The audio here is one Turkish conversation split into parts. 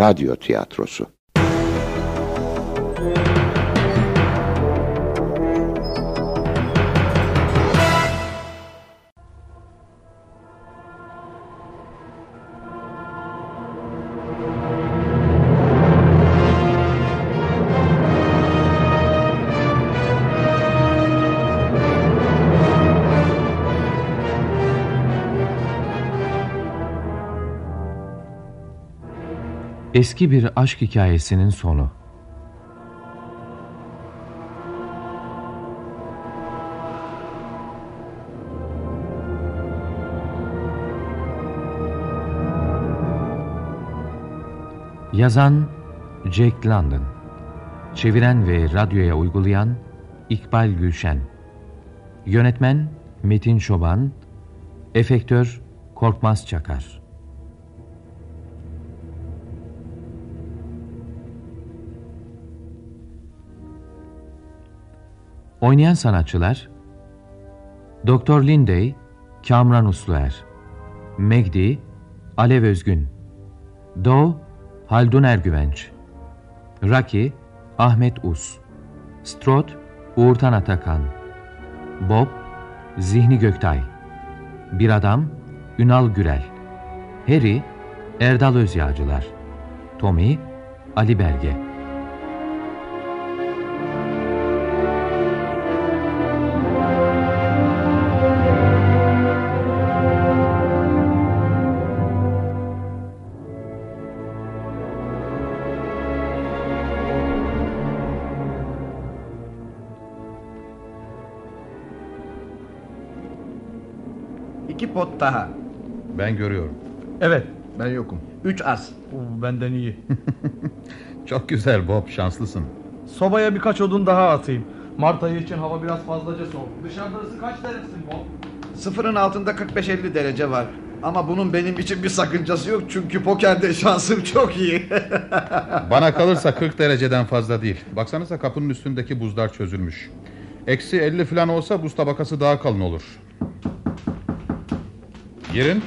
radyo tiyatrosu. Eski bir aşk hikayesinin sonu. Yazan Jack London. Çeviren ve radyoya uygulayan İkbal Gülşen. Yönetmen Metin Çoban. Efektör Korkmaz Çakar Oynayan sanatçılar Doktor Linday, Kamran Usluer Megdi, Alev Özgün Do, Haldun Ergüvenç Raki, Ahmet Us Strot, Uğurtan Atakan Bob, Zihni Göktay Bir Adam, Ünal Gürel Harry, Erdal Özyağcılar Tommy, Ali Belge Pot daha. Ben görüyorum. Evet. Ben yokum. Üç az. Oo, benden iyi. Çok güzel Bob, şanslısın. Sobaya birkaç odun daha atayım. Mart ayı için hava biraz fazlaca soğuk. Dışarıda ısı kaç derecesin Bob? Sıfırın altında 45-50 derece var. Ama bunun benim için bir sakıncası yok çünkü pokerde şansım çok iyi. Bana kalırsa 40 dereceden fazla değil. Baksanıza kapının üstündeki buzlar çözülmüş. Eksi 50 falan olsa buz tabakası daha kalın olur. Girin.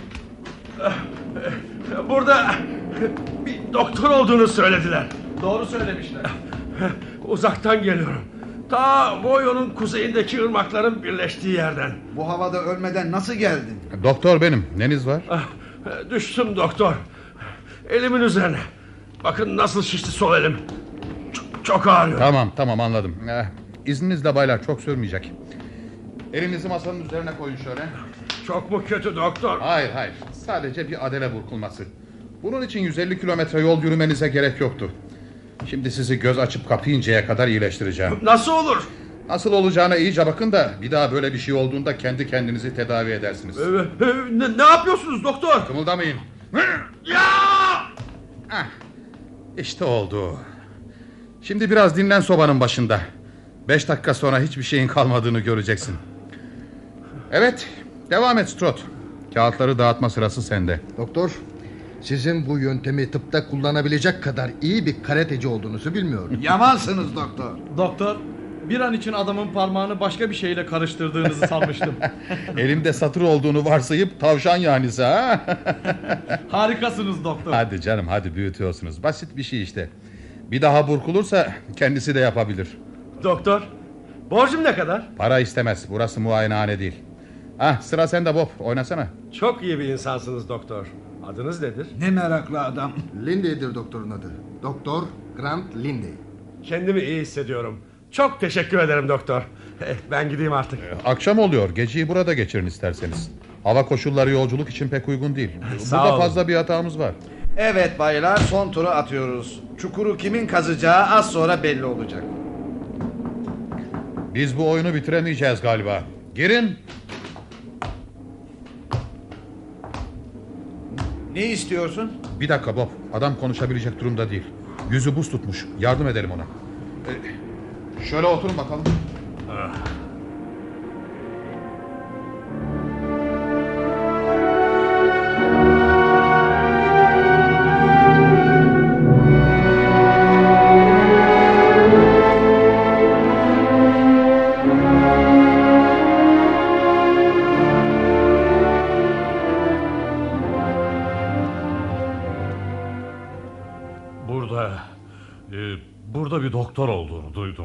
Burada bir doktor olduğunu söylediler. Doğru söylemişler. Uzaktan geliyorum. Ta Voyo'nun kuzeyindeki ırmakların birleştiği yerden. Bu havada ölmeden nasıl geldin? Doktor benim. Neniz var? Ah, Düştüm doktor. Elimin üzerine. Bakın nasıl şişti sol elim. Çok, çok ağrıyor. Tamam tamam anladım. Eh, izninizle baylar çok sürmeyecek. Elinizi masanın üzerine koyun şöyle. Çok mu kötü doktor? Hayır hayır. Sadece bir adele burkulması. Bunun için 150 kilometre yol yürümenize gerek yoktu. Şimdi sizi göz açıp kapayıncaya kadar iyileştireceğim. Nasıl olur? Nasıl olacağına iyice bakın da bir daha böyle bir şey olduğunda kendi kendinizi tedavi edersiniz. Ee, e, Ne, ne yapıyorsunuz doktor? Kımıldamayın. Ya! Ah, işte oldu. Şimdi biraz dinlen sobanın başında. Beş dakika sonra hiçbir şeyin kalmadığını göreceksin. Evet, devam et Strot. Kağıtları dağıtma sırası sende. Doktor, sizin bu yöntemi tıpta kullanabilecek kadar iyi bir karateci olduğunuzu bilmiyorum. Yamansınız doktor. Doktor, bir an için adamın parmağını başka bir şeyle karıştırdığınızı sanmıştım. Elimde satır olduğunu varsayıp tavşan yanisi ha? Harikasınız doktor. hadi canım hadi büyütüyorsunuz. Basit bir şey işte. Bir daha burkulursa kendisi de yapabilir. Doktor, borcum ne kadar? Para istemez. Burası muayenehane değil. Ah sıra sende Bob. Oynasana. Çok iyi bir insansınız doktor. Adınız nedir? Ne meraklı adam. Lindey'dir doktorun adı. Doktor Grant Lindey. Kendimi iyi hissediyorum. Çok teşekkür ederim doktor. Eh, Ben gideyim artık. Akşam oluyor. Geceyi burada geçirin isterseniz. Hava koşulları yolculuk için pek uygun değil. Sağ Burada olun. fazla bir hatamız var. Evet baylar son turu atıyoruz. Çukuru kimin kazacağı az sonra belli olacak. Biz bu oyunu bitiremeyeceğiz galiba. Girin. Ne istiyorsun? Bir dakika Bob. Adam konuşabilecek durumda değil. Yüzü buz tutmuş. Yardım edelim ona. Ee, şöyle oturun bakalım. bir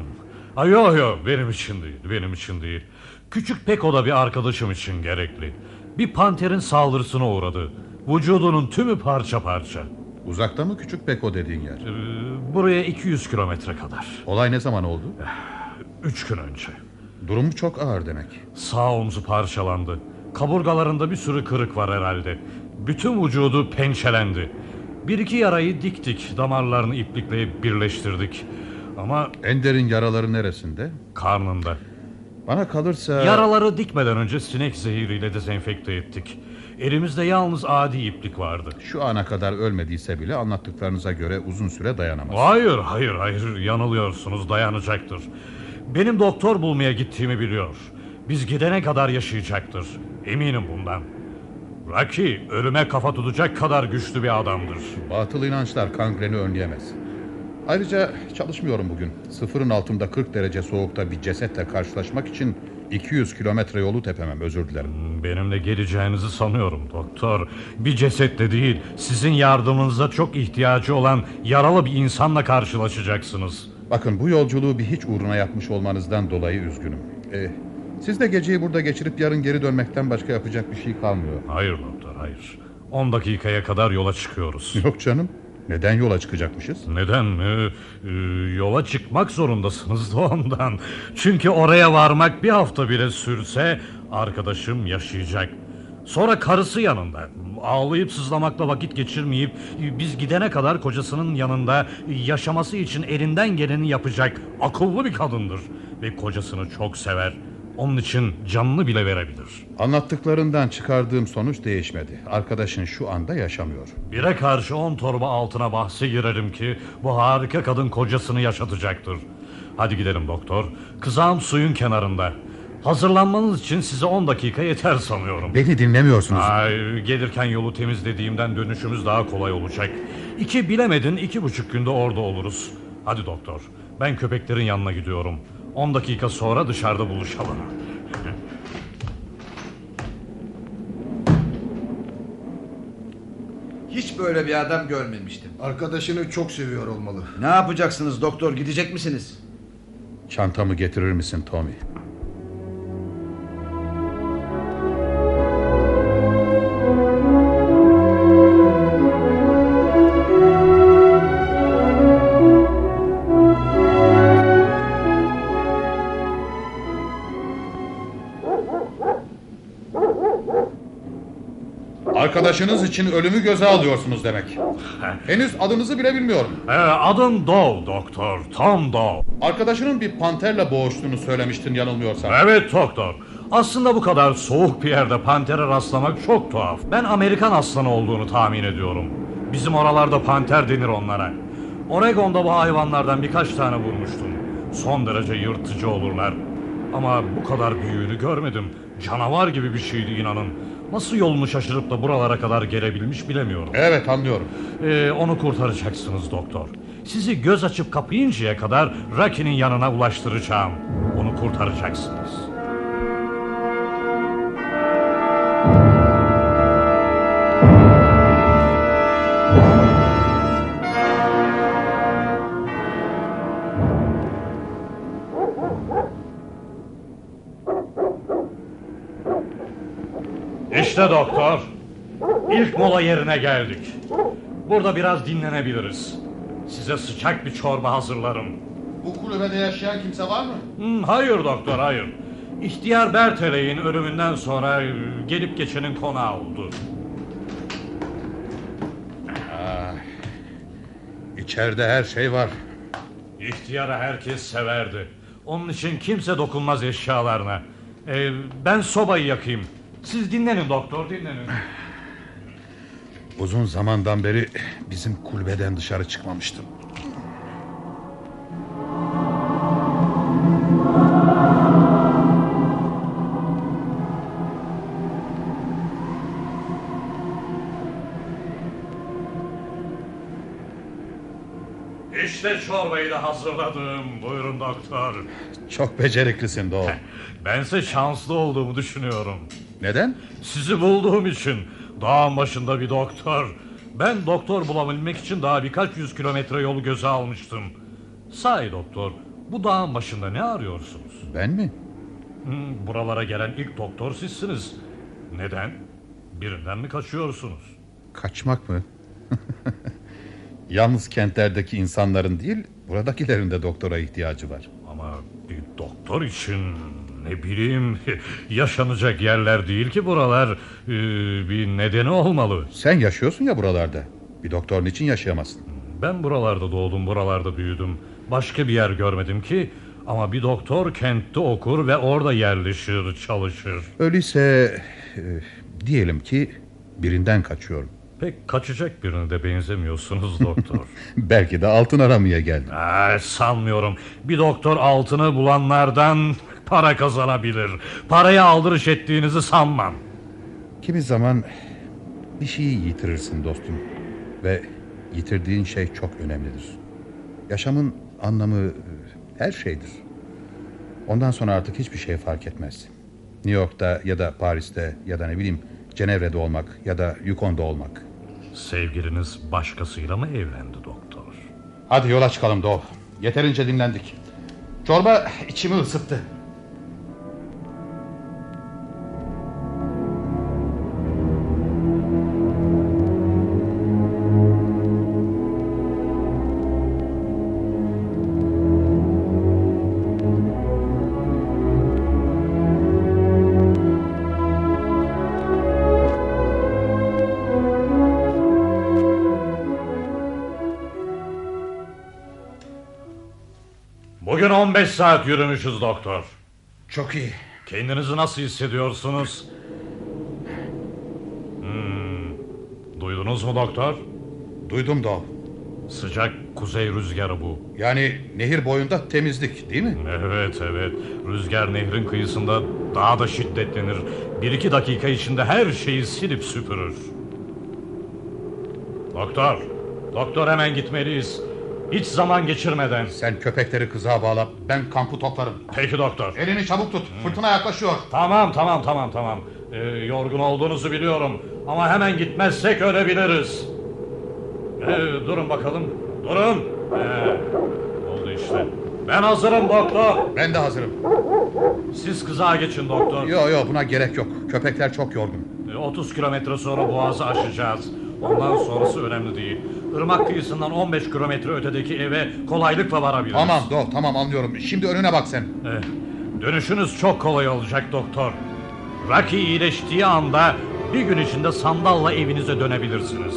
duydum. Ay yok yok benim için değil benim için değil. Küçük Peko da bir arkadaşım için gerekli. Bir panterin saldırısına uğradı. Vücudunun tümü parça parça. Uzakta mı küçük Beko dediğin yer? Ee, buraya 200 kilometre kadar. Olay ne zaman oldu? Üç gün önce. Durumu çok ağır demek. Sağ omzu parçalandı. Kaburgalarında bir sürü kırık var herhalde. Bütün vücudu pençelendi. Bir iki yarayı diktik. Damarlarını iplikleyip birleştirdik. Ama En derin yaraları neresinde? karnında. Bana kalırsa... Yaraları dikmeden önce sinek zehiriyle dezenfekte ettik. Elimizde yalnız adi iplik vardı. Şu ana kadar ölmediyse bile anlattıklarınıza göre uzun süre dayanamaz. Hayır, hayır, hayır. Yanılıyorsunuz, dayanacaktır. Benim doktor bulmaya gittiğimi biliyor. Biz gidene kadar yaşayacaktır. Eminim bundan. Rocky ölüme kafa tutacak kadar güçlü bir adamdır. Batıl inançlar kangreni önleyemez. Ayrıca çalışmıyorum bugün. Sıfırın altında 40 derece soğukta bir cesetle karşılaşmak için 200 kilometre yolu tepemem özür dilerim. Benimle geleceğinizi sanıyorum doktor. Bir cesetle değil, sizin yardımınıza çok ihtiyacı olan yaralı bir insanla karşılaşacaksınız. Bakın bu yolculuğu bir hiç uğruna yapmış olmanızdan dolayı üzgünüm. Ee, siz de geceyi burada geçirip yarın geri dönmekten başka yapacak bir şey kalmıyor. Hayır doktor, hayır. 10 dakikaya kadar yola çıkıyoruz. Yok canım. Neden yola çıkacakmışız? Neden mi? Ee, yola çıkmak zorundasınız da ondan. Çünkü oraya varmak bir hafta bile sürse arkadaşım yaşayacak. Sonra karısı yanında. Ağlayıp sızlamakla vakit geçirmeyip biz gidene kadar kocasının yanında yaşaması için elinden geleni yapacak akıllı bir kadındır. Ve kocasını çok sever. Onun için canını bile verebilir. Anlattıklarından çıkardığım sonuç değişmedi. Arkadaşın şu anda yaşamıyor. Bire karşı on torba altına bahse girerim ki bu harika kadın kocasını yaşatacaktır. Hadi gidelim doktor. Kızağım suyun kenarında. Hazırlanmanız için size 10 dakika yeter sanıyorum. Beni dinlemiyorsunuz. Ay, gelirken yolu temizlediğimden dönüşümüz daha kolay olacak. İki bilemedin iki buçuk günde orada oluruz. Hadi doktor. Ben köpeklerin yanına gidiyorum. 10 dakika sonra dışarıda buluşalım. Hiç böyle bir adam görmemiştim. Arkadaşını çok seviyor olmalı. Ne yapacaksınız doktor gidecek misiniz? Çantamı getirir misin Tommy? Arkadaşınız için ölümü göze alıyorsunuz demek. Henüz adınızı bile bilmiyorum. Ee, adım Dol doktor. Tom Dol. Arkadaşının bir panterle boğuştuğunu söylemiştin yanılmıyorsam. Evet doktor. Aslında bu kadar soğuk bir yerde pantere rastlamak çok tuhaf. Ben Amerikan aslanı olduğunu tahmin ediyorum. Bizim oralarda panter denir onlara. Oregon'da bu hayvanlardan birkaç tane vurmuştum. Son derece yırtıcı olurlar. Ama bu kadar büyüğünü görmedim. Canavar gibi bir şeydi inanın. Nasıl yolunu şaşırıp da buralara kadar gelebilmiş bilemiyorum. Evet anlıyorum. Ee, onu kurtaracaksınız doktor. Sizi göz açıp kapayıncaya kadar Rocky'nin yanına ulaştıracağım. Onu kurtaracaksınız. Doktor. İlk mola yerine geldik. Burada biraz dinlenebiliriz. Size sıcak bir çorba hazırlarım. Bu kulübede yaşayan kimse var mı? Hmm, hayır doktor hayır. İhtiyar Berteley'in ölümünden sonra e, gelip geçenin konağı oldu. İçeride her şey var. İhtiyarı herkes severdi. Onun için kimse dokunmaz eşyalarına. Ee, ben sobayı yakayım. Siz dinlenin doktor dinlenin. Uzun zamandan beri bizim kulübeden dışarı çıkmamıştım. İşte çorbayı da hazırladım. Buyurun doktor. Çok beceriklisin Doğu. Bense şanslı olduğumu düşünüyorum. Neden? Sizi bulduğum için. Dağın başında bir doktor. Ben doktor bulabilmek için daha birkaç yüz kilometre yolu göze almıştım. Sahi doktor, bu dağın başında ne arıyorsunuz? Ben mi? Hmm, buralara gelen ilk doktor sizsiniz. Neden? Birinden mi kaçıyorsunuz? Kaçmak mı? Yalnız kentlerdeki insanların değil, buradakilerin de doktora ihtiyacı var. Ama bir doktor için ne bileyim yaşanacak yerler değil ki buralar. Ee, bir nedeni olmalı. Sen yaşıyorsun ya buralarda. Bir doktorun için yaşayamazsın. Ben buralarda doğdum, buralarda büyüdüm. Başka bir yer görmedim ki. Ama bir doktor kentte okur ve orada yerleşir, çalışır. Öyleyse e, diyelim ki birinden kaçıyorum. Pek kaçacak birine de benzemiyorsunuz doktor. Belki de altın aramaya geldim. Aa, sanmıyorum. Bir doktor altını bulanlardan para kazanabilir. Paraya aldırış ettiğinizi sanmam. Kimi zaman bir şeyi yitirirsin dostum. Ve yitirdiğin şey çok önemlidir. Yaşamın anlamı e, her şeydir. Ondan sonra artık hiçbir şey fark etmez. New York'ta ya da Paris'te ya da ne bileyim Cenevre'de olmak ya da Yukon'da olmak. Sevgiliniz başkasıyla mı evlendi doktor? Hadi yola çıkalım Doğu. Yeterince dinlendik. Çorba içimi ısıttı. Bugün 15 saat yürümüşüz doktor. Çok iyi. Kendinizi nasıl hissediyorsunuz? Hmm, duydunuz mu doktor? Duydum Doğu. Sıcak kuzey rüzgarı bu. Yani nehir boyunda temizlik değil mi? Evet evet. Rüzgar nehrin kıyısında daha da şiddetlenir. Bir iki dakika içinde her şeyi silip süpürür. Doktor, doktor hemen gitmeliyiz. Hiç zaman geçirmeden. Sen köpekleri kızağa bağla. Ben kampı toplarım. Peki doktor. Elini çabuk tut. Fırtına yaklaşıyor. Tamam tamam tamam tamam. Ee, yorgun olduğunuzu biliyorum. Ama hemen gitmezsek ölebiliriz. Ee, durun bakalım. Durun. Ee, oldu işte. Ben hazırım doktor. Ben de hazırım. Siz kızağa geçin doktor. Yo yo buna gerek yok. Köpekler çok yorgun. Ee, 30 kilometre sonra boğazı aşacağız. Ondan sonrası önemli değil. Irmak kıyısından 15 kilometre ötedeki eve kolaylıkla varabiliriz. Tamam Doğu tamam anlıyorum. Şimdi önüne bak sen. Eh, dönüşünüz çok kolay olacak doktor. Rocky iyileştiği anda bir gün içinde sandalla evinize dönebilirsiniz.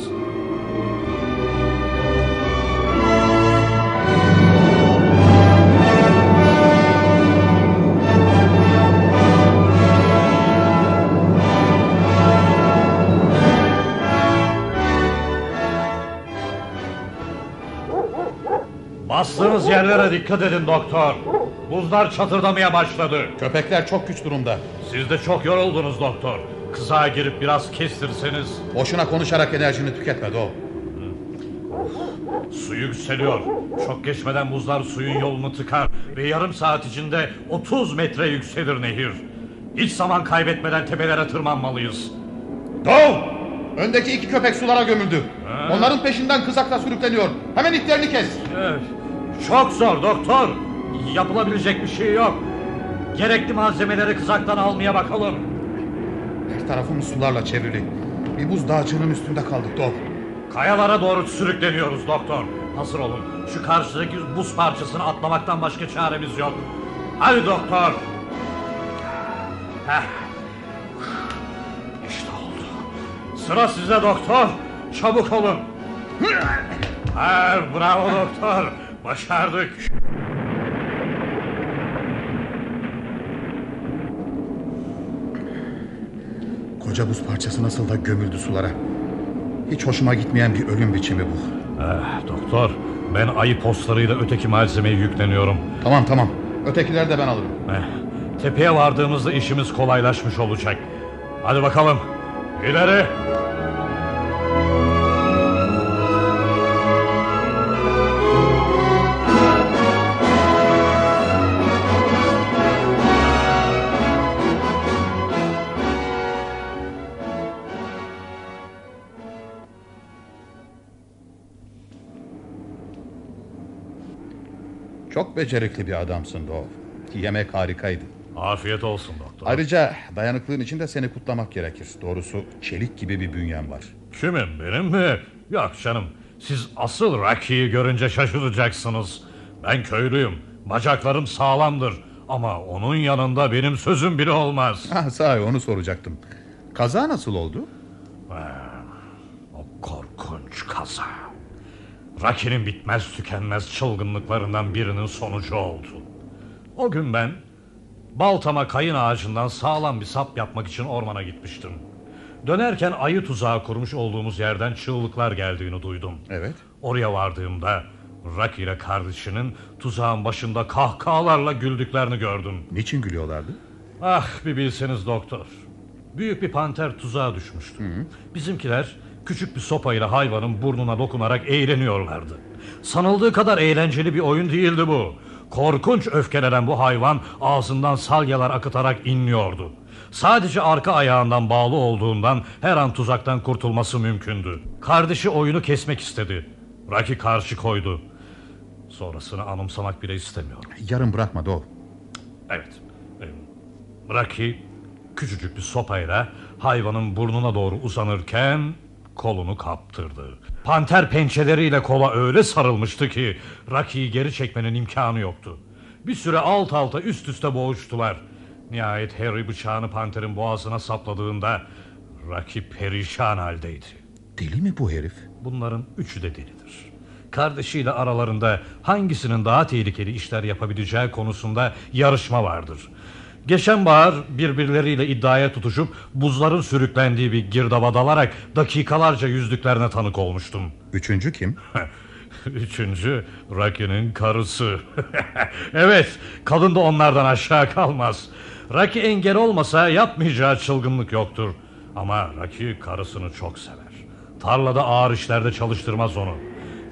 Bastığınız yerlere dikkat edin doktor. Buzlar çatırdamaya başladı. Köpekler çok güç durumda. Siz de çok yoruldunuz doktor. Kızağa girip biraz kestirseniz Boşuna konuşarak enerjini tüketme Doğu. su yükseliyor. Çok geçmeden buzlar suyun yolunu tıkar ve yarım saat içinde 30 metre yükselir nehir. Hiç zaman kaybetmeden tepelere tırmanmalıyız. Doğu! Öndeki iki köpek sulara gömüldü. Onların peşinden kızakla sürükleniyor. Hemen iplerini kes. Evet, çok zor doktor. Yapılabilecek bir şey yok. Gerekli malzemeleri kızaktan almaya bakalım. Her tarafımız sularla çevrili. Bir buz dağcığının üstünde kaldık Doğu. Kayalara doğru sürükleniyoruz doktor. Hazır olun. Şu karşıdaki buz parçasını atlamaktan başka çaremiz yok. Hadi doktor. Heh. İşte oldu. Sıra size doktor. Çabuk olun. Ha, bravo doktor. Başardık. Koca buz parçası nasıl da gömüldü sulara. Hiç hoşuma gitmeyen bir ölüm biçimi bu. Eh, doktor, ben ayı postlarıyla öteki malzemeye yükleniyorum. Tamam tamam. Ötekileri de ben alırım. Eh, tepeye vardığımızda işimiz kolaylaşmış olacak. Hadi bakalım. İleri. Çok becerikli bir adamsın Dov. Yemek harikaydı. Afiyet olsun doktor. Ayrıca dayanıklığın için de seni kutlamak gerekir. Doğrusu çelik gibi bir bünyen var. Kimin benim mi? Yok canım. Siz asıl Rocky'yi görünce şaşıracaksınız. Ben köylüyüm. Bacaklarım sağlamdır. Ama onun yanında benim sözüm bile olmaz. Ha, sahi onu soracaktım. Kaza nasıl oldu? O korkunç kaza. Rocky'nin bitmez tükenmez çılgınlıklarından birinin sonucu oldu. O gün ben baltama kayın ağacından sağlam bir sap yapmak için ormana gitmiştim. Dönerken ayı tuzağı kurmuş olduğumuz yerden çığlıklar geldiğini duydum. Evet. Oraya vardığımda Rocky ile kardeşinin tuzağın başında kahkahalarla güldüklerini gördüm. Niçin gülüyorlardı? Ah bir bilseniz doktor. Büyük bir panter tuzağa düşmüştü. Bizimkiler küçük bir sopayla hayvanın burnuna dokunarak eğleniyorlardı. Sanıldığı kadar eğlenceli bir oyun değildi bu. Korkunç öfkelenen bu hayvan ağzından salyalar akıtarak inliyordu. Sadece arka ayağından bağlı olduğundan her an tuzaktan kurtulması mümkündü. Kardeşi oyunu kesmek istedi. Rocky karşı koydu. Sonrasını anımsamak bile istemiyorum. Yarım bırakma Dov. Evet. Ee, Rocky küçücük bir sopayla hayvanın burnuna doğru uzanırken kolunu kaptırdı. Panter pençeleriyle kola öyle sarılmıştı ki Rocky'yi geri çekmenin imkanı yoktu. Bir süre alt alta üst üste boğuştular. Nihayet Harry bıçağını panterin boğazına sapladığında Rocky perişan haldeydi. Deli mi bu herif? Bunların üçü de delidir. Kardeşiyle aralarında hangisinin daha tehlikeli işler yapabileceği konusunda yarışma vardır. Geçen bahar birbirleriyle iddiaya tutuşup buzların sürüklendiği bir girdaba dalarak dakikalarca yüzdüklerine tanık olmuştum. Üçüncü kim? Üçüncü Rocky'nin karısı. evet kadın da onlardan aşağı kalmaz. Rocky engel olmasa yapmayacağı çılgınlık yoktur. Ama Rocky karısını çok sever. Tarlada ağır işlerde çalıştırmaz onu.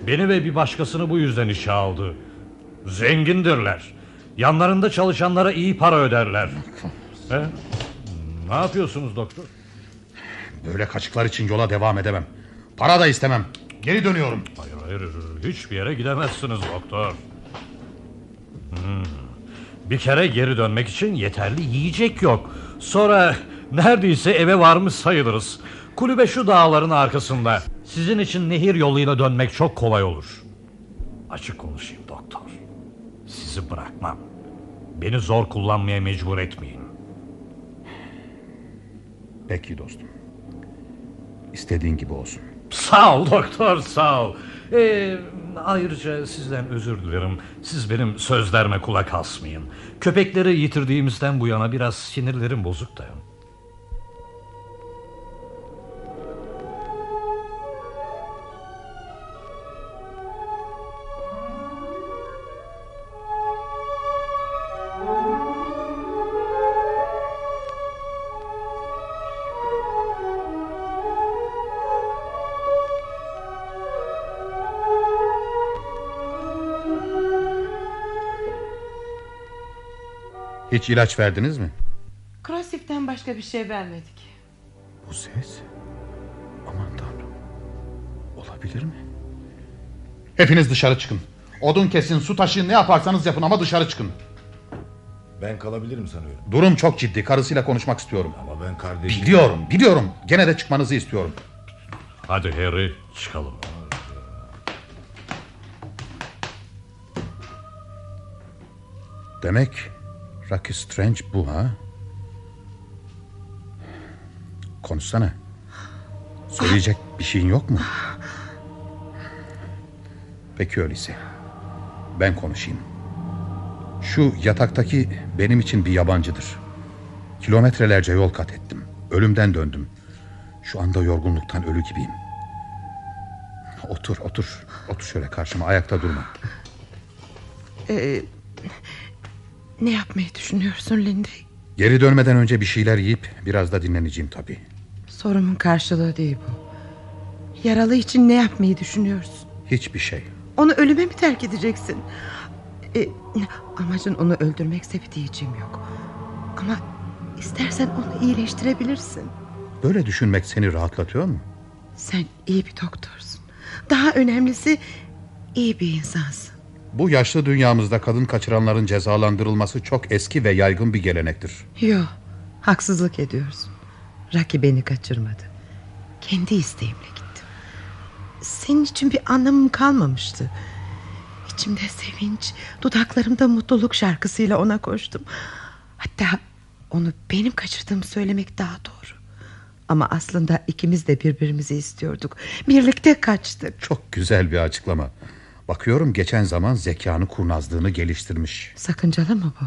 Beni ve bir başkasını bu yüzden işe aldı. Zengindirler. Yanlarında çalışanlara iyi para öderler. He? Ne yapıyorsunuz doktor? Böyle kaçıklar için yola devam edemem. Para da istemem. Geri dönüyorum. Hayır hayır hiçbir yere gidemezsiniz doktor. Hmm. Bir kere geri dönmek için yeterli yiyecek yok. Sonra neredeyse eve varmış sayılırız. Kulübe şu dağların arkasında. Sizin için nehir yoluyla dönmek çok kolay olur. Açık konuşayım doktor. Sizi bırakmam. Beni zor kullanmaya mecbur etmeyin. Peki dostum. İstediğin gibi olsun. Sağ ol doktor sağ ol. Ee, ayrıca sizden özür dilerim. Siz benim sözlerime kulak asmayın. Köpekleri yitirdiğimizden bu yana biraz sinirlerim bozuk da. Hiç ilaç verdiniz mi? Krosif'ten başka bir şey vermedik. Bu ses? Aman tanrım. Olabilir mi? Hepiniz dışarı çıkın. Odun kesin, su taşıyın, ne yaparsanız yapın ama dışarı çıkın. Ben kalabilirim sanıyorum. Durum çok ciddi. Karısıyla konuşmak istiyorum. Ama ben kardeşim... Biliyorum, biliyorum. Gene de çıkmanızı istiyorum. Hadi Harry çıkalım. Demek Rocky Strange bu ha? Konuşsana. Söyleyecek bir şeyin yok mu? Peki öyleyse. Ben konuşayım. Şu yataktaki benim için bir yabancıdır. Kilometrelerce yol kat ettim. Ölümden döndüm. Şu anda yorgunluktan ölü gibiyim. Otur, otur. Otur şöyle karşıma. Ayakta durma. Ee, ne yapmayı düşünüyorsun Lindy? Geri dönmeden önce bir şeyler yiyip biraz da dinleneceğim tabii. Sorumun karşılığı değil bu. Yaralı için ne yapmayı düşünüyorsun? Hiçbir şey. Onu ölüme mi terk edeceksin? Ee, amacın onu öldürmekse bir diyeceğim yok. Ama istersen onu iyileştirebilirsin. Böyle düşünmek seni rahatlatıyor mu? Sen iyi bir doktorsun. Daha önemlisi iyi bir insansın. Bu yaşlı dünyamızda kadın kaçıranların cezalandırılması çok eski ve yaygın bir gelenektir. Yok haksızlık ediyorsun. Raki beni kaçırmadı. Kendi isteğimle gittim. Senin için bir anlamım kalmamıştı. İçimde sevinç, dudaklarımda mutluluk şarkısıyla ona koştum. Hatta onu benim kaçırdığımı söylemek daha doğru. Ama aslında ikimiz de birbirimizi istiyorduk. Birlikte kaçtık. Çok güzel bir açıklama. Bakıyorum geçen zaman zekanı kurnazlığını geliştirmiş. Sakıncalı mı bu?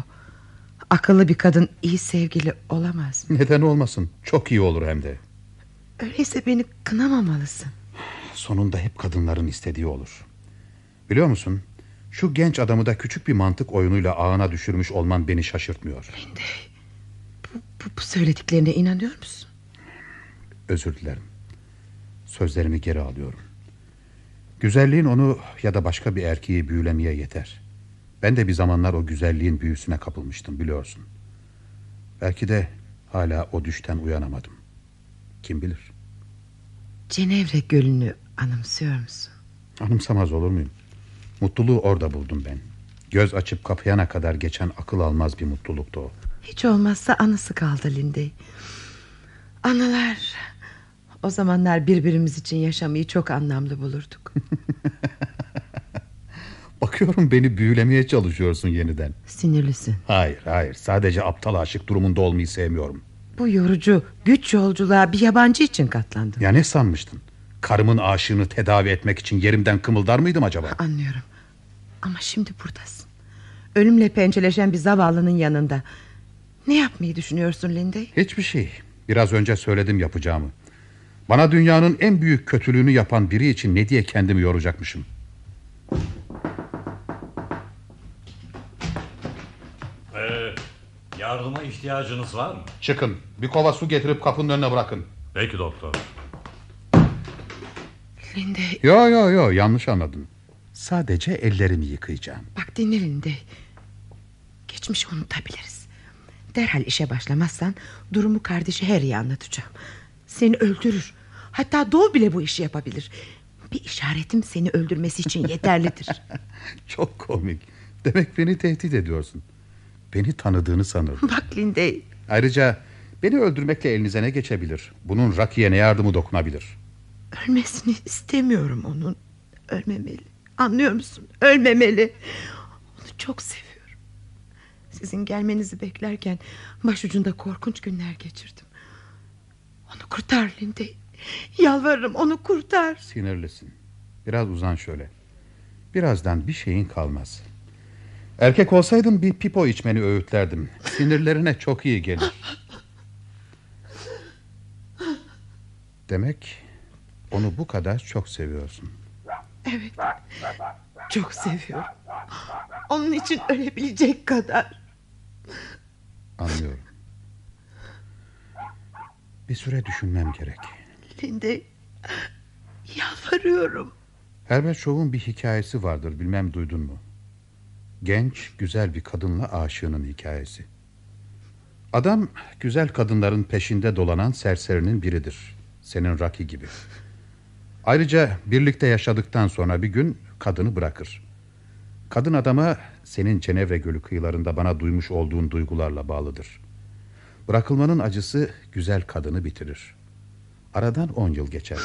Akıllı bir kadın iyi sevgili olamaz mı? Neden olmasın? Çok iyi olur hem de. Öyleyse beni kınamamalısın. Sonunda hep kadınların istediği olur. Biliyor musun? Şu genç adamı da küçük bir mantık oyunuyla ağına düşürmüş olman beni şaşırtmıyor. Linde, bu, bu, bu söylediklerine inanıyor musun? Özür dilerim. Sözlerimi geri alıyorum. Güzelliğin onu ya da başka bir erkeği büyülemeye yeter. Ben de bir zamanlar o güzelliğin büyüsüne kapılmıştım biliyorsun. Belki de hala o düşten uyanamadım. Kim bilir? Cenevre Gölü'nü anımsıyor musun? Anımsamaz olur muyum? Mutluluğu orada buldum ben. Göz açıp kapayana kadar geçen akıl almaz bir mutluluktu o. Hiç olmazsa anısı kaldı Linde. Anılar. O zamanlar birbirimiz için yaşamayı çok anlamlı bulurduk. Bakıyorum beni büyülemeye çalışıyorsun yeniden. Sinirlisin. Hayır hayır sadece aptal aşık durumunda olmayı sevmiyorum. Bu yorucu güç yolculuğa bir yabancı için katlandım. Ya ne sanmıştın? Karımın aşığını tedavi etmek için yerimden kımıldar mıydım acaba? Anlıyorum. Ama şimdi buradasın. Ölümle pençeleşen bir zavallının yanında. Ne yapmayı düşünüyorsun Linde? Hiçbir şey. Biraz önce söyledim yapacağımı. Bana dünyanın en büyük kötülüğünü yapan biri için ne diye kendimi yoracakmışım. Ee, yardıma ihtiyacınız var mı? Çıkın. Bir kova su getirip kapının önüne bırakın. Peki doktor. Linde Yo yo yo yanlış anladın. Sadece ellerimi yıkayacağım. bak dinle Linde. Geçmişi unutabiliriz. Derhal işe başlamazsan durumu kardeşi Harry'e anlatacağım. Seni öldürür. Hatta Doğu bile bu işi yapabilir. Bir işaretim seni öldürmesi için yeterlidir. Çok komik. Demek beni tehdit ediyorsun. Beni tanıdığını sanırım. Bak Linde Ayrıca beni öldürmekle elinize ne geçebilir? Bunun Raki'ye ne yardımı dokunabilir? ölmesini istemiyorum onun. Ölmemeli. Anlıyor musun? Ölmemeli. Onu çok seviyorum. Sizin gelmenizi beklerken başucunda korkunç günler geçirdim. Onu kurtar Linde. Yalvarırım onu kurtar. Sinirlisin. Biraz uzan şöyle. Birazdan bir şeyin kalmaz. Erkek olsaydın bir pipo içmeni öğütlerdim. Sinirlerine çok iyi gelir. Demek onu bu kadar çok seviyorsun. Evet. Çok seviyorum. Onun için ölebilecek kadar. Anlıyorum. Bir süre düşünmem gerek. Linde yalvarıyorum. Herbert Shaw'un bir hikayesi vardır bilmem duydun mu? Genç güzel bir kadınla aşığının hikayesi. Adam güzel kadınların peşinde dolanan serserinin biridir. Senin Rocky gibi. Ayrıca birlikte yaşadıktan sonra bir gün kadını bırakır. Kadın adama senin Cenevre Gölü kıyılarında bana duymuş olduğun duygularla bağlıdır. Bırakılmanın acısı güzel kadını bitirir. Aradan on yıl geçer.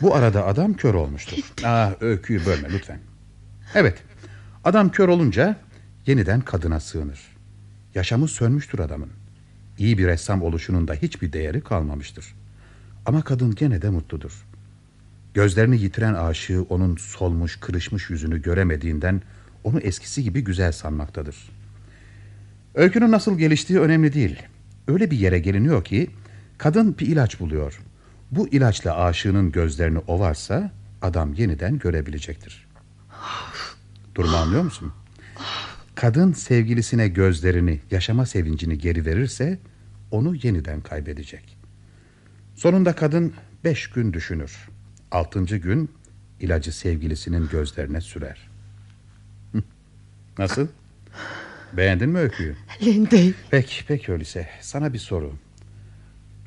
Bu arada adam kör olmuştur. Aa, öyküyü bölme lütfen. Evet, adam kör olunca yeniden kadına sığınır. Yaşamı sönmüştür adamın. İyi bir ressam oluşunun da hiçbir değeri kalmamıştır. Ama kadın gene de mutludur. Gözlerini yitiren aşığı onun solmuş, kırışmış yüzünü göremediğinden onu eskisi gibi güzel sanmaktadır. Öykünün nasıl geliştiği önemli değil. Öyle bir yere geliniyor ki kadın bir ilaç buluyor. Bu ilaçla aşığının gözlerini ovarsa adam yeniden görebilecektir. Durumu anlıyor musun? Kadın sevgilisine gözlerini, yaşama sevincini geri verirse onu yeniden kaybedecek. Sonunda kadın beş gün düşünür. Altıncı gün ilacı sevgilisinin gözlerine sürer. Nasıl? Beğendin mi öyküyü? Linde Peki, peki öyleyse. Sana bir soru.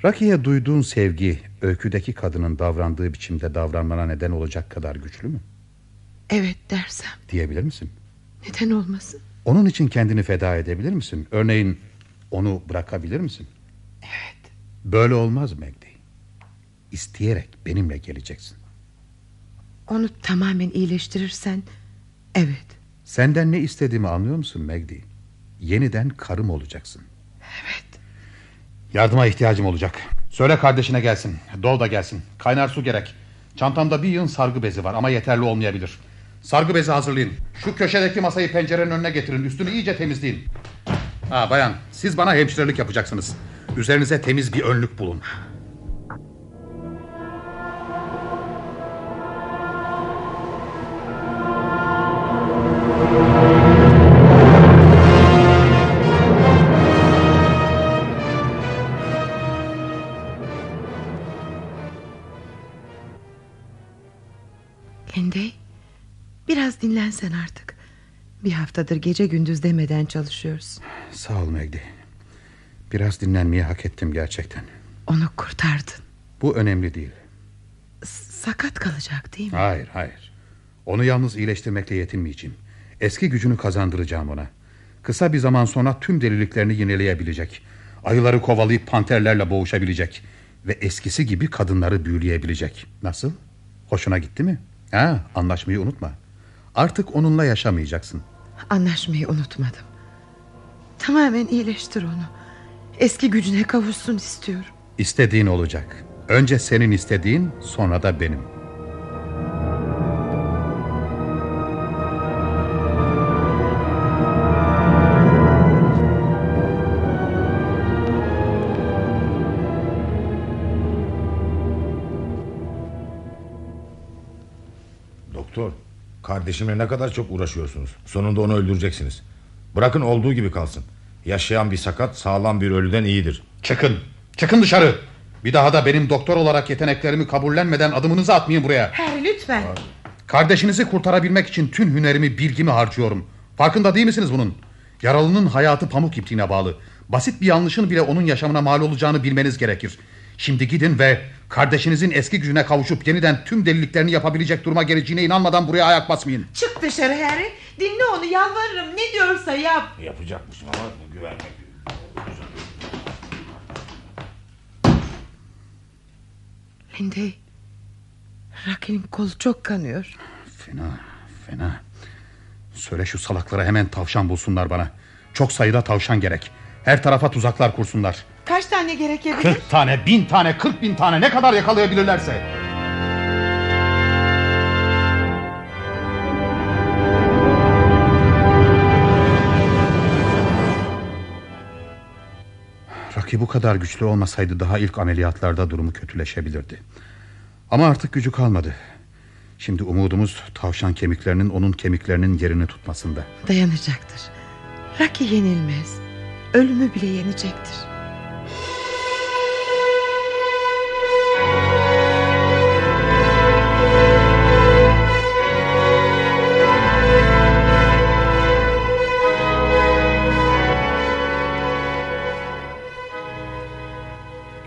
Raki'ye duyduğun sevgi öyküdeki kadının davrandığı biçimde davranmana neden olacak kadar güçlü mü? Evet dersem Diyebilir misin? neden olmasın? Onun için kendini feda edebilir misin? Örneğin onu bırakabilir misin? Evet. Böyle olmaz Megdi. İsteyerek benimle geleceksin. Onu tamamen iyileştirirsen evet. Senden ne istediğimi anlıyor musun Megdi? Yeniden karım olacaksın. Evet. Yardıma ihtiyacım olacak. Söyle kardeşine gelsin. Dol da gelsin. Kaynar su gerek. Çantamda bir yığın sargı bezi var ama yeterli olmayabilir. Sargı bezi hazırlayın. Şu köşedeki masayı pencerenin önüne getirin. Üstünü iyice temizleyin. Ha bayan siz bana hemşirelik yapacaksınız. Üzerinize temiz bir önlük bulun. Biraz dinlensen artık. Bir haftadır gece gündüz demeden çalışıyoruz. Sağ ol Megdi. Biraz dinlenmeyi hak ettim gerçekten. Onu kurtardın. Bu önemli değil. S- sakat kalacak değil mi? Hayır hayır. Onu yalnız iyileştirmekle yetinmeyeceğim. Eski gücünü kazandıracağım ona. Kısa bir zaman sonra tüm deliliklerini yineleyebilecek. Ayıları kovalayıp panterlerle boğuşabilecek. Ve eskisi gibi kadınları büyüleyebilecek. Nasıl? Hoşuna gitti mi? Ha, anlaşmayı unutma. Artık onunla yaşamayacaksın. Anlaşmayı unutmadım. Tamamen iyileştir onu. Eski gücüne kavuşsun istiyorum. İstediğin olacak. Önce senin istediğin, sonra da benim. Kardeşimle ne kadar çok uğraşıyorsunuz. Sonunda onu öldüreceksiniz. Bırakın olduğu gibi kalsın. Yaşayan bir sakat sağlam bir ölüden iyidir. Çıkın. Çıkın dışarı. Bir daha da benim doktor olarak yeteneklerimi kabullenmeden adımınızı atmayın buraya. Harry lütfen. Kardeşinizi kurtarabilmek için tüm hünerimi, bilgimi harcıyorum. Farkında değil misiniz bunun? Yaralının hayatı pamuk ipliğine bağlı. Basit bir yanlışın bile onun yaşamına mal olacağını bilmeniz gerekir. Şimdi gidin ve kardeşinizin eski gücüne kavuşup yeniden tüm deliliklerini yapabilecek duruma geleceğine inanmadan buraya ayak basmayın. Çık dışarı Harry. Dinle onu yalvarırım. Ne diyorsa yap. Yapacakmışım ama güvenmek. Lindey. Rocky'nin kolu çok kanıyor. Fena, fena. Söyle şu salaklara hemen tavşan bulsunlar bana. Çok sayıda tavşan gerek. Her tarafa tuzaklar kursunlar. Kaç tane gerekebilir? Kırk tane, bin tane, kırk bin tane ne kadar yakalayabilirlerse. Rocky bu kadar güçlü olmasaydı daha ilk ameliyatlarda durumu kötüleşebilirdi. Ama artık gücü kalmadı. Şimdi umudumuz tavşan kemiklerinin onun kemiklerinin yerini tutmasında. Dayanacaktır. Rocky yenilmez. Ölümü bile yenecektir.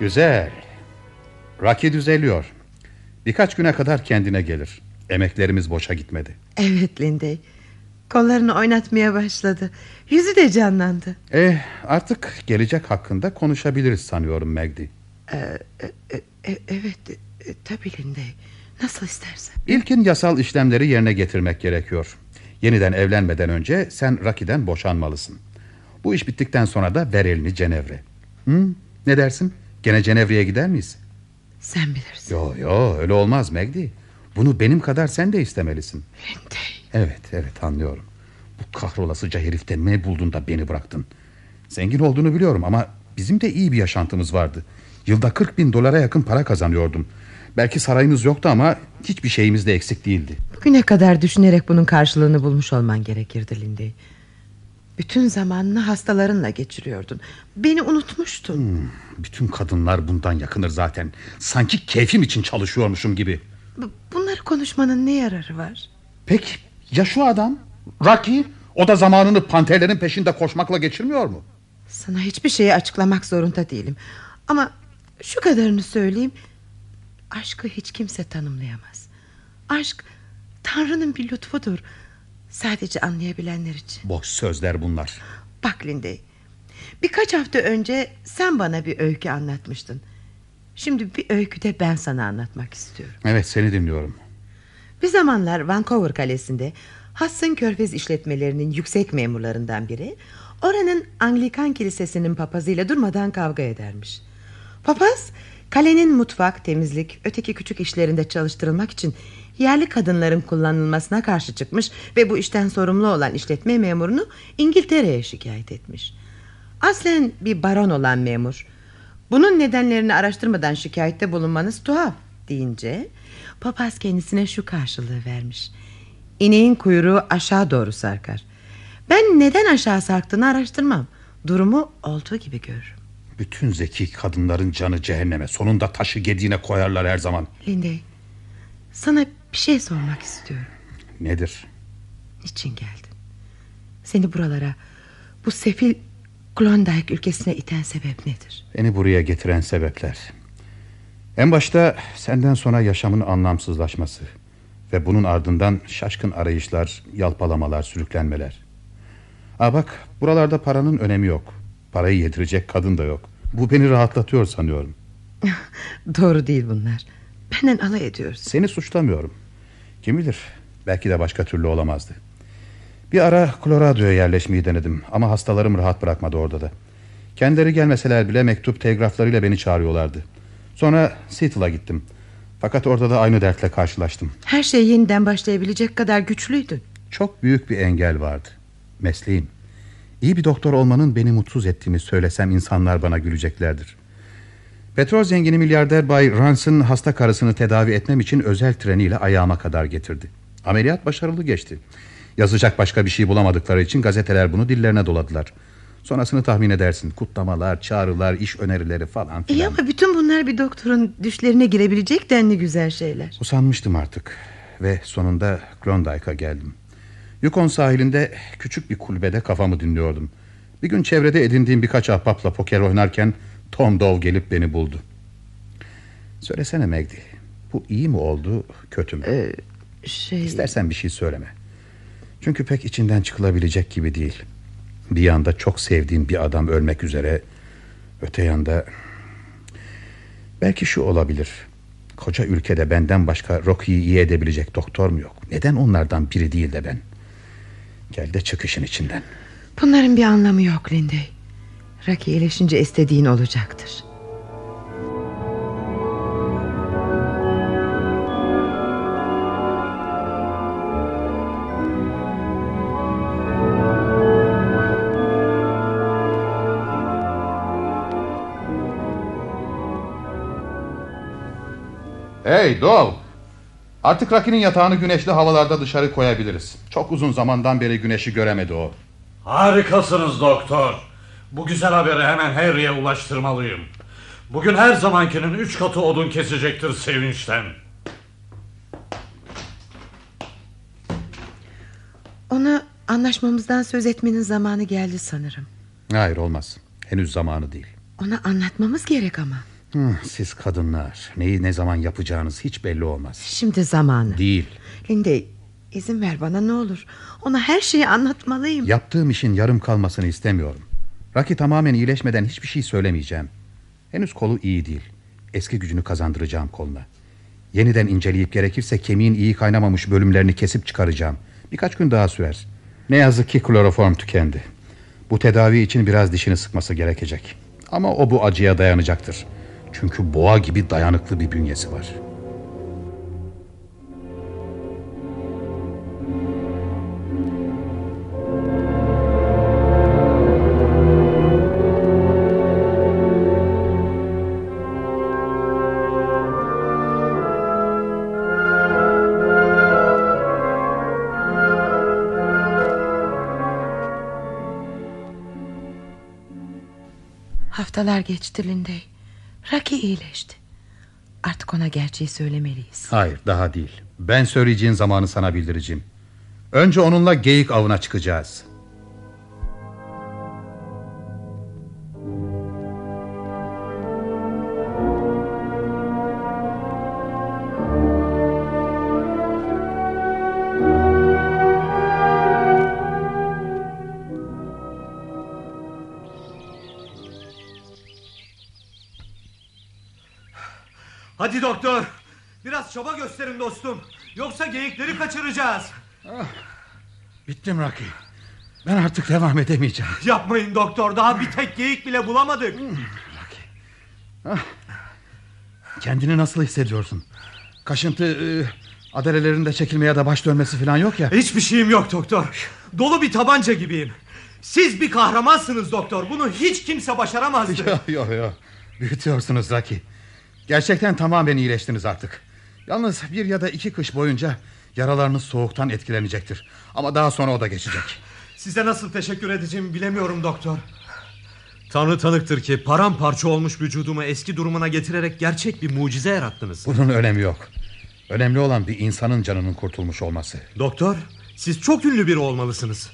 Güzel. Rocky düzeliyor. Birkaç güne kadar kendine gelir. Emeklerimiz boşa gitmedi. Evet Lindey. Kollarını oynatmaya başladı. Yüzü de canlandı. Eh, artık gelecek hakkında konuşabiliriz sanıyorum Megdi. Ee, e, e, e, evet e, tabii Lindey. Nasıl istersen. İlkin yasal işlemleri yerine getirmek gerekiyor. Yeniden evlenmeden önce sen Rocky'den boşanmalısın. Bu iş bittikten sonra da ver elini Cenevre. Hı? Ne dersin? Gene Cenevre'ye gider miyiz? Sen bilirsin. Yo yo öyle olmaz Megdi. Bunu benim kadar sen de istemelisin. Lindey. Evet evet anlıyorum. Bu kahrolasıca herifte ne buldun da beni bıraktın. Zengin olduğunu biliyorum ama bizim de iyi bir yaşantımız vardı. Yılda 40 bin dolara yakın para kazanıyordum. Belki sarayımız yoktu ama hiçbir şeyimiz de eksik değildi. Bugüne kadar düşünerek bunun karşılığını bulmuş olman gerekirdi Lindey. Bütün zamanını hastalarınla geçiriyordun. Beni unutmuştun. Hmm, bütün kadınlar bundan yakınır zaten. Sanki keyfim için çalışıyormuşum gibi. Bu- Bunları konuşmanın ne yararı var? Peki ya şu adam? Rocky? O da zamanını panterlerin peşinde koşmakla geçirmiyor mu? Sana hiçbir şeyi açıklamak zorunda değilim. Ama şu kadarını söyleyeyim. Aşkı hiç kimse tanımlayamaz. Aşk Tanrı'nın bir lütfudur. Sadece anlayabilenler için. Boş sözler bunlar. Bak Lindy. Birkaç hafta önce sen bana bir öykü anlatmıştın. Şimdi bir öykü de ben sana anlatmak istiyorum. Evet seni dinliyorum. Bir zamanlar Vancouver kalesinde Hudson Körfez işletmelerinin yüksek memurlarından biri oranın Anglikan kilisesinin papazıyla durmadan kavga edermiş. Papaz kalenin mutfak, temizlik, öteki küçük işlerinde çalıştırılmak için yerli kadınların kullanılmasına karşı çıkmış ve bu işten sorumlu olan işletme memurunu İngiltere'ye şikayet etmiş. Aslen bir baron olan memur bunun nedenlerini araştırmadan şikayette bulunmanız tuhaf deyince papaz kendisine şu karşılığı vermiş. İneğin kuyruğu aşağı doğru sarkar. Ben neden aşağı sarktığını araştırmam. Durumu olduğu gibi görürüm. Bütün zeki kadınların canı cehenneme. Sonunda taşı gediğine koyarlar her zaman. Lindey, sana bir şey sormak istiyorum. Nedir? Niçin geldin? Seni buralara, bu sefil Klondike ülkesine iten sebep nedir? Beni buraya getiren sebepler. En başta senden sonra yaşamın anlamsızlaşması ve bunun ardından şaşkın arayışlar, yalpalamalar, sürüklenmeler. Aa bak, buralarda paranın önemi yok. Parayı yedirecek kadın da yok. Bu beni rahatlatıyor sanıyorum. Doğru değil bunlar. Benden alay ediyorsun. Seni suçlamıyorum. Kim bilir, belki de başka türlü olamazdı. Bir ara Colorado'ya yerleşmeyi denedim ama hastalarım rahat bırakmadı orada da. Kendileri gelmeseler bile mektup telgraflarıyla beni çağırıyorlardı. Sonra Seattle'a gittim. Fakat orada da aynı dertle karşılaştım. Her şey yeniden başlayabilecek kadar güçlüydün. Çok büyük bir engel vardı. Mesleğim. İyi bir doktor olmanın beni mutsuz ettiğini söylesem insanlar bana güleceklerdir. Petrol zengini milyarder Bay Ranson hasta karısını tedavi etmem için özel treniyle ayağıma kadar getirdi. Ameliyat başarılı geçti. Yazacak başka bir şey bulamadıkları için gazeteler bunu dillerine doladılar. Sonrasını tahmin edersin. Kutlamalar, çağrılar, iş önerileri falan filan. İyi ama bütün bunlar bir doktorun düşlerine girebilecek denli güzel şeyler. Usanmıştım artık ve sonunda Klondike'a geldim. Yukon sahilinde küçük bir kulübede kafamı dinliyordum. Bir gün çevrede edindiğim birkaç ahbapla poker oynarken Tom Dove gelip beni buldu. Söylesene Megdi, bu iyi mi oldu, kötü mü? Ee, şey... İstersen bir şey söyleme. Çünkü pek içinden çıkılabilecek gibi değil. Bir yanda çok sevdiğim bir adam ölmek üzere, öte yanda... Belki şu olabilir. Koca ülkede benden başka Rocky'yi iyi edebilecek doktor mu yok? Neden onlardan biri değil de ben? Gel de çık işin içinden. Bunların bir anlamı yok Lindy. Rocky iyileşince istediğin olacaktır. Hey Dol! Artık Rocky'nin yatağını güneşli havalarda dışarı koyabiliriz. Çok uzun zamandan beri güneşi göremedi o. Harikasınız doktor. Bu güzel haberi hemen Harry'e ulaştırmalıyım. Bugün her zamankinin üç katı odun kesecektir sevinçten. Ona anlaşmamızdan söz etmenin zamanı geldi sanırım. Hayır olmaz. Henüz zamanı değil. Ona anlatmamız gerek ama. Hı, siz kadınlar neyi ne zaman yapacağınız hiç belli olmaz. Şimdi zamanı. Değil. Lindy izin ver bana ne olur. Ona her şeyi anlatmalıyım. Yaptığım işin yarım kalmasını istemiyorum. Rocky tamamen iyileşmeden hiçbir şey söylemeyeceğim. Henüz kolu iyi değil. Eski gücünü kazandıracağım koluna. Yeniden inceleyip gerekirse kemiğin iyi kaynamamış bölümlerini kesip çıkaracağım. Birkaç gün daha sürer. Ne yazık ki kloroform tükendi. Bu tedavi için biraz dişini sıkması gerekecek. Ama o bu acıya dayanacaktır. Çünkü boğa gibi dayanıklı bir bünyesi var. Haftalar geçti Lindy. Rocky iyileşti. Artık ona gerçeği söylemeliyiz. Hayır daha değil. Ben söyleyeceğin zamanı sana bildireceğim. Önce onunla geyik avına çıkacağız. Hadi doktor. Biraz çaba gösterin dostum. Yoksa geyikleri kaçıracağız. Bittim Rocky. Ben artık devam edemeyeceğim. Yapmayın doktor. Daha bir tek geyik bile bulamadık. Kendini nasıl hissediyorsun? Kaşıntı e, adalelerinde çekilmeye de baş dönmesi falan yok ya. Hiçbir şeyim yok doktor. Dolu bir tabanca gibiyim. Siz bir kahramansınız doktor. Bunu hiç kimse başaramazdı. Yok yok yok. Büyütüyorsunuz Rocky. Gerçekten tamamen iyileştiniz artık. Yalnız bir ya da iki kış boyunca yaralarınız soğuktan etkilenecektir. Ama daha sonra o da geçecek. Size nasıl teşekkür edeceğimi bilemiyorum doktor. Tanrı tanıktır ki paramparça olmuş vücudumu eski durumuna getirerek gerçek bir mucize yarattınız. Bunun önemi yok. Önemli olan bir insanın canının kurtulmuş olması. Doktor, siz çok ünlü biri olmalısınız.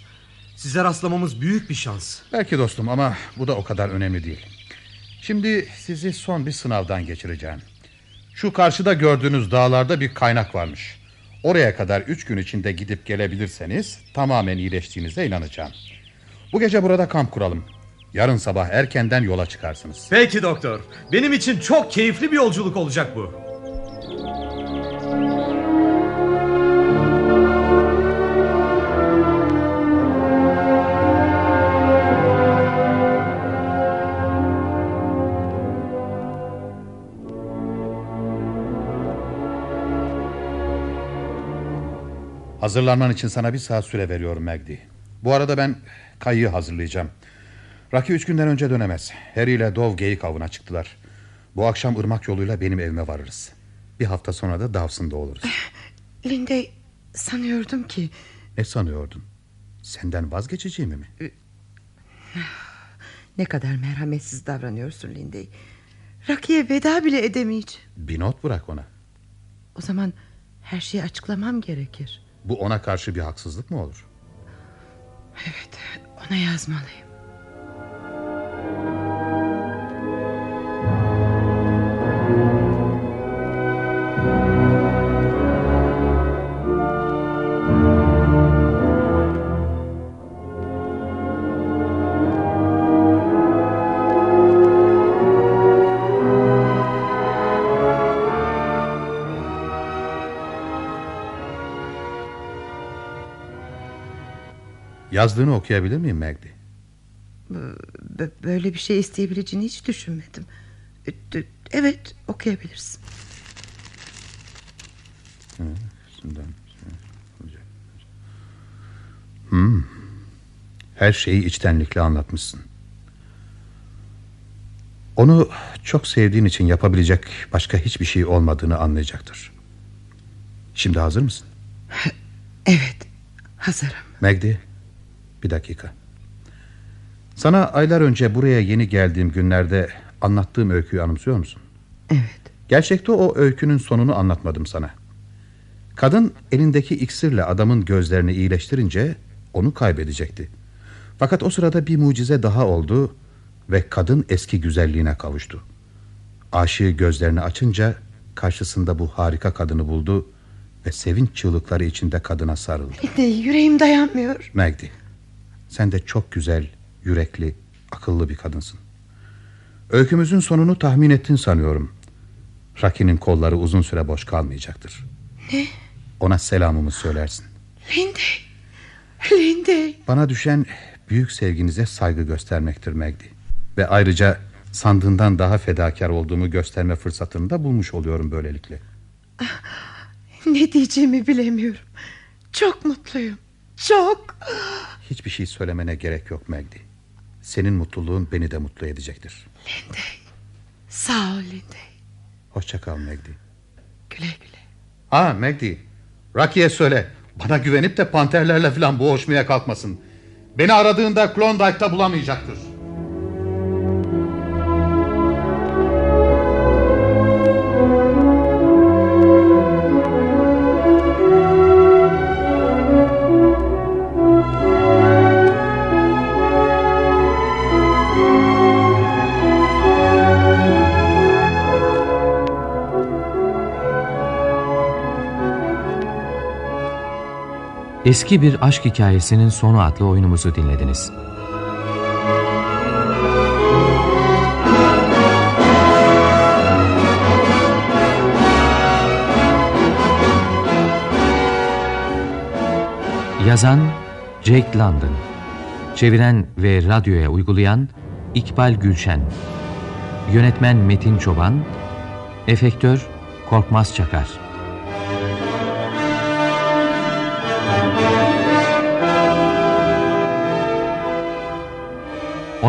Size rastlamamız büyük bir şans. Belki dostum ama bu da o kadar önemli değil. Şimdi sizi son bir sınavdan geçireceğim. Şu karşıda gördüğünüz dağlarda bir kaynak varmış. Oraya kadar üç gün içinde gidip gelebilirseniz tamamen iyileştiğinize inanacağım. Bu gece burada kamp kuralım. Yarın sabah erkenden yola çıkarsınız. Peki doktor. Benim için çok keyifli bir yolculuk olacak bu. Hazırlanman için sana bir saat süre veriyorum Magdi. Bu arada ben kayığı hazırlayacağım. Raki üç günden önce dönemez. Harry ile Dov geyik avına çıktılar. Bu akşam ırmak yoluyla benim evime varırız. Bir hafta sonra da Dawson'da oluruz. Linde sanıyordum ki... Ne sanıyordun? Senden vazgeçeceğimi mi? Ne kadar merhametsiz davranıyorsun Linde. Rakiye veda bile edemeyeceğim. Bir not bırak ona. O zaman her şeyi açıklamam gerekir. Bu ona karşı bir haksızlık mı olur? Evet ona yazmalıyım. Yazdığını okuyabilir miyim Magdi? Böyle bir şey isteyebileceğini hiç düşünmedim. Evet okuyabilirsin. Hmm. Her şeyi içtenlikle anlatmışsın. Onu çok sevdiğin için yapabilecek başka hiçbir şey olmadığını anlayacaktır. Şimdi hazır mısın? Evet hazırım. Magdi, bir dakika. Sana aylar önce buraya yeni geldiğim günlerde anlattığım öyküyü anımsıyor musun? Evet. Gerçekte o öykünün sonunu anlatmadım sana. Kadın elindeki iksirle adamın gözlerini iyileştirince onu kaybedecekti. Fakat o sırada bir mucize daha oldu ve kadın eski güzelliğine kavuştu. Aşığı gözlerini açınca karşısında bu harika kadını buldu ve sevinç çığlıkları içinde kadına sarıldı. Linde yüreğim dayanmıyor. Magdi, sen de çok güzel, yürekli, akıllı bir kadınsın. Öykümüzün sonunu tahmin ettin sanıyorum. Raki'nin kolları uzun süre boş kalmayacaktır. Ne? Ona selamımı söylersin. Linde. Linde. Bana düşen büyük sevginize saygı göstermektir Magdi. Ve ayrıca sandığından daha fedakar olduğumu gösterme fırsatını da bulmuş oluyorum böylelikle. Ne diyeceğimi bilemiyorum. Çok mutluyum. Çok. Hiçbir şey söylemene gerek yok Magdi. Senin mutluluğun beni de mutlu edecektir. Linde. Sağ ol Linde. Hoşça kal Magdi. Güle güle. Ha Magdi. Rocky'e söyle. Bana güvenip de panterlerle falan boğuşmaya kalkmasın. Beni aradığında Klondike'da bulamayacaktır. Eski Bir Aşk Hikayesi'nin sonu adlı oyunumuzu dinlediniz. Yazan Jake London. Çeviren ve radyoya uygulayan İkbal Gülşen. Yönetmen Metin Çoban. Efektör Korkmaz Çakar.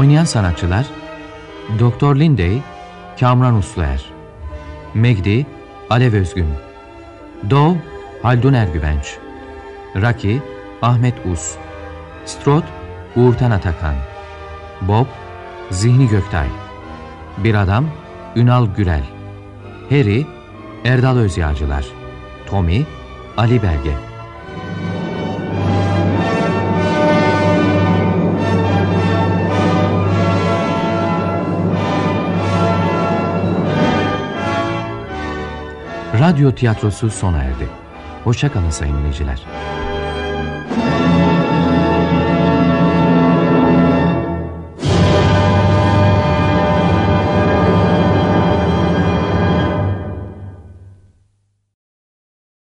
Oynayan sanatçılar Doktor Lindey Kamran Usluer Megdi Alev Özgün Dov Haldun Ergüvenç Raki Ahmet Us Strot Uğurtan Atakan Bob Zihni Göktay Bir Adam Ünal Gürel Harry Erdal Özyağcılar Tommy Ali Belge Radyo tiyatrosu sona erdi. Hoşçakalın sayın dinleyiciler.